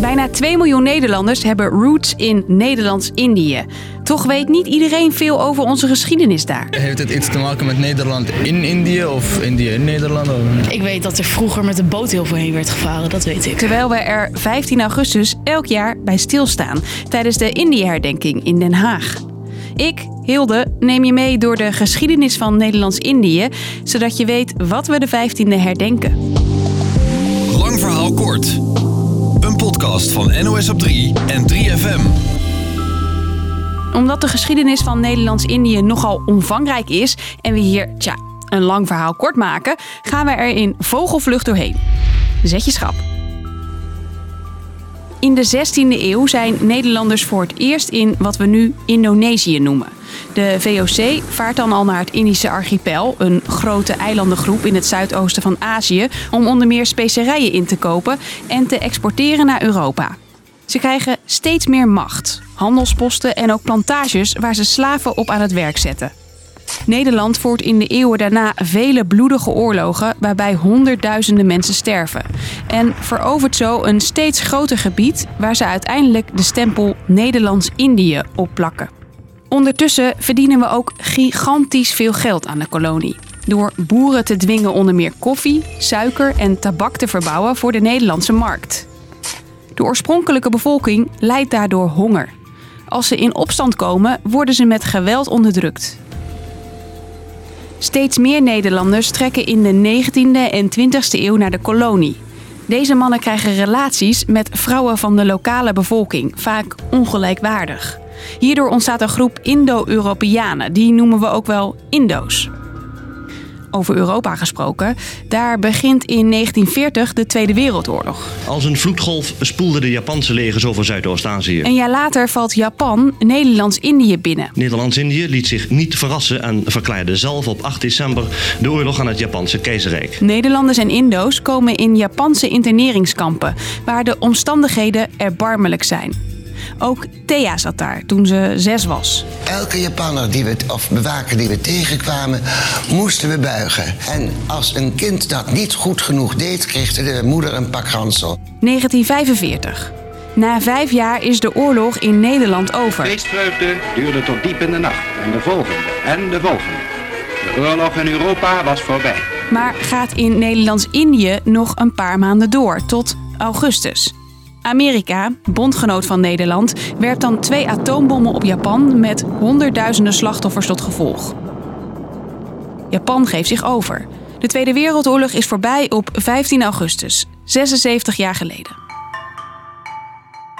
Bijna 2 miljoen Nederlanders hebben roots in Nederlands-Indië. Toch weet niet iedereen veel over onze geschiedenis daar. Heeft het iets te maken met Nederland in Indië of Indië in Nederland? Ik weet dat er vroeger met de boot heel veel heen werd gevaren, dat weet ik. Terwijl we er 15 augustus elk jaar bij stilstaan tijdens de Indië-herdenking in Den Haag. Ik, Hilde, neem je mee door de geschiedenis van Nederlands-Indië, zodat je weet wat we de 15e herdenken. Lang verhaal kort. Een podcast van NOS op 3 en 3FM. Omdat de geschiedenis van Nederlands-Indië nogal omvangrijk is en we hier, tja, een lang verhaal kort maken, gaan we er in vogelvlucht doorheen. Zet je schrap. In de 16e eeuw zijn Nederlanders voor het eerst in wat we nu Indonesië noemen. De VOC vaart dan al naar het Indische archipel, een grote eilandengroep in het zuidoosten van Azië, om onder meer specerijen in te kopen en te exporteren naar Europa. Ze krijgen steeds meer macht, handelsposten en ook plantages waar ze slaven op aan het werk zetten. Nederland voert in de eeuwen daarna vele bloedige oorlogen waarbij honderdduizenden mensen sterven. En verovert zo een steeds groter gebied waar ze uiteindelijk de stempel Nederlands-Indië opplakken. Ondertussen verdienen we ook gigantisch veel geld aan de kolonie. Door boeren te dwingen onder meer koffie, suiker en tabak te verbouwen voor de Nederlandse markt. De oorspronkelijke bevolking lijdt daardoor honger. Als ze in opstand komen, worden ze met geweld onderdrukt. Steeds meer Nederlanders trekken in de 19e en 20e eeuw naar de kolonie. Deze mannen krijgen relaties met vrouwen van de lokale bevolking, vaak ongelijkwaardig. Hierdoor ontstaat een groep Indo-Europeanen, die noemen we ook wel Indo's. Over Europa gesproken, daar begint in 1940 de Tweede Wereldoorlog. Als een vloedgolf spoelden de Japanse legers over Zuidoost-Azië. Een jaar later valt Japan Nederlands-Indië binnen. Nederlands-Indië liet zich niet verrassen en verklaarde zelf op 8 december de oorlog aan het Japanse keizerrijk. Nederlanders en Indo's komen in Japanse interneringskampen, waar de omstandigheden erbarmelijk zijn. Ook Thea zat daar toen ze zes was. Elke Japanner die we, of bewaker die we tegenkwamen, moesten we buigen. En als een kind dat niet goed genoeg deed, kreeg de moeder een pak ransel. 1945. Na vijf jaar is de oorlog in Nederland over. Feestvreugde duurde tot diep in de nacht. En de volgende. En de volgende. De oorlog in Europa was voorbij. Maar gaat in Nederlands-Indië nog een paar maanden door, tot augustus. Amerika, bondgenoot van Nederland, werpt dan twee atoombommen op Japan met honderdduizenden slachtoffers tot gevolg. Japan geeft zich over. De Tweede Wereldoorlog is voorbij op 15 augustus, 76 jaar geleden.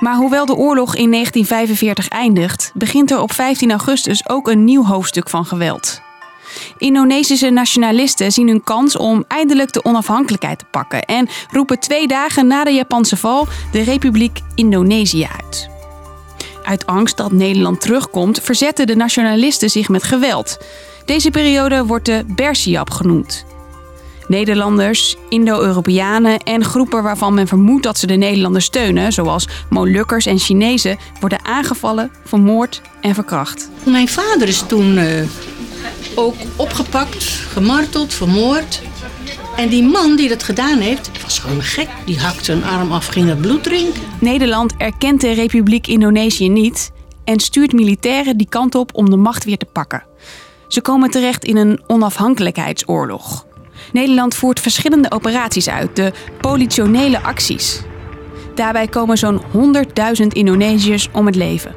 Maar hoewel de oorlog in 1945 eindigt, begint er op 15 augustus ook een nieuw hoofdstuk van geweld. Indonesische nationalisten zien hun kans om eindelijk de onafhankelijkheid te pakken en roepen twee dagen na de Japanse val de Republiek Indonesië uit. Uit angst dat Nederland terugkomt, verzetten de nationalisten zich met geweld. Deze periode wordt de Bersiap genoemd. Nederlanders, Indo-Europeanen en groepen waarvan men vermoedt dat ze de Nederlanders steunen, zoals Molukkers en Chinezen, worden aangevallen, vermoord en verkracht. Mijn vader is toen uh, ook opgepakt, gemarteld, vermoord. En die man die dat gedaan heeft, was gewoon gek. Die hakte een arm af, ging het bloed drinken. Nederland erkent de Republiek Indonesië niet en stuurt militairen die kant op om de macht weer te pakken. Ze komen terecht in een onafhankelijkheidsoorlog. Nederland voert verschillende operaties uit, de politionele acties. Daarbij komen zo'n 100.000 Indonesiërs om het leven.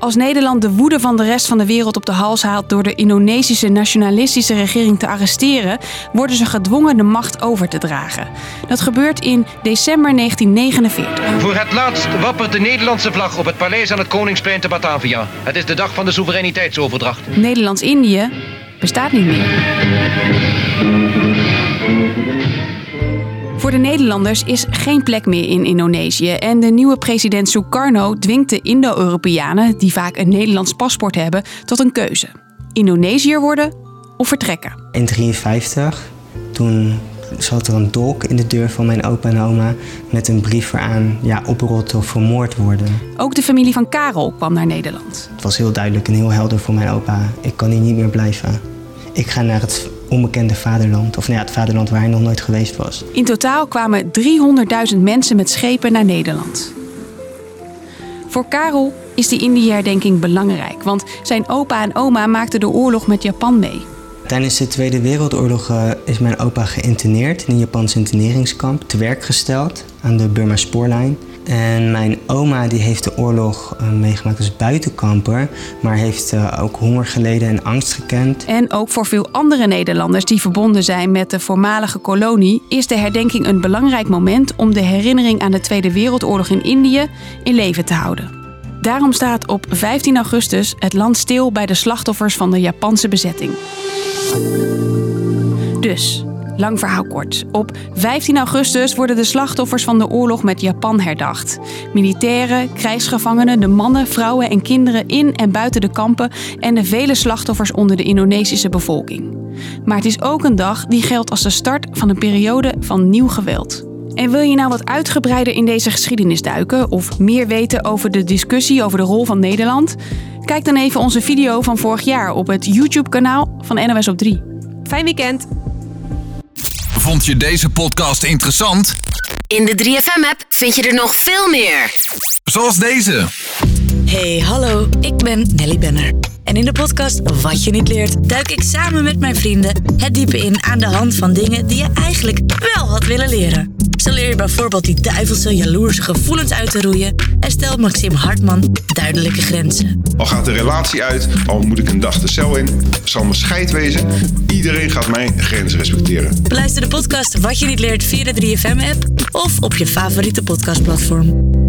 Als Nederland de woede van de rest van de wereld op de hals haalt door de Indonesische nationalistische regering te arresteren, worden ze gedwongen de macht over te dragen. Dat gebeurt in december 1949. Voor het laatst wappert de Nederlandse vlag op het paleis aan het Koningsplein te Batavia. Het is de dag van de soevereiniteitsoverdracht. Nederlands-Indië bestaat niet meer. Voor de Nederlanders is geen plek meer in Indonesië en de nieuwe president Sukarno dwingt de Indo-Europeanen, die vaak een Nederlands paspoort hebben, tot een keuze: Indonesiër worden of vertrekken. In 1953, toen zat er een dolk in de deur van mijn opa en oma met een brief eraan ja, oprotten of vermoord worden. Ook de familie van Karel kwam naar Nederland. Het was heel duidelijk en heel helder voor mijn opa. Ik kan hier niet meer blijven. Ik ga naar het onbekende vaderland. Of nou ja, het vaderland waar hij nog nooit geweest was. In totaal kwamen 300.000 mensen met schepen naar Nederland. Voor Karel is die Indië-herdenking belangrijk, want zijn opa en oma maakten de oorlog met Japan mee. Tijdens de Tweede Wereldoorlog uh, is mijn opa geïnterneerd in een Japans interneringskamp, te werk gesteld aan de Burma Spoorlijn. En mijn oma die heeft de oorlog uh, meegemaakt als buitenkamper, maar heeft uh, ook honger geleden en angst gekend. En ook voor veel andere Nederlanders die verbonden zijn met de voormalige kolonie, is de herdenking een belangrijk moment om de herinnering aan de Tweede Wereldoorlog in Indië in leven te houden. Daarom staat op 15 augustus het land stil bij de slachtoffers van de Japanse bezetting. Dus, lang verhaal kort. Op 15 augustus worden de slachtoffers van de oorlog met Japan herdacht. Militairen, krijgsgevangenen, de mannen, vrouwen en kinderen in en buiten de kampen en de vele slachtoffers onder de Indonesische bevolking. Maar het is ook een dag die geldt als de start van een periode van nieuw geweld. En wil je nou wat uitgebreider in deze geschiedenis duiken of meer weten over de discussie over de rol van Nederland? Kijk dan even onze video van vorig jaar op het YouTube-kanaal van NOS op 3. Fijn weekend! Vond je deze podcast interessant? In de 3FM-app vind je er nog veel meer. Zoals deze. Hey, hallo, ik ben Nelly Benner. En in de podcast Wat je niet leert, duik ik samen met mijn vrienden het diepe in aan de hand van dingen die je eigenlijk wel had willen leren. Zo leer je bijvoorbeeld die duivelse, jaloerse gevoelens uit te roeien en stelt Maxim Hartman duidelijke grenzen. Al gaat de relatie uit, al moet ik een dag de cel in, zal mijn scheid wezen, iedereen gaat mijn grenzen respecteren. Beluister de podcast Wat je niet leert via de 3FM-app of op je favoriete podcastplatform.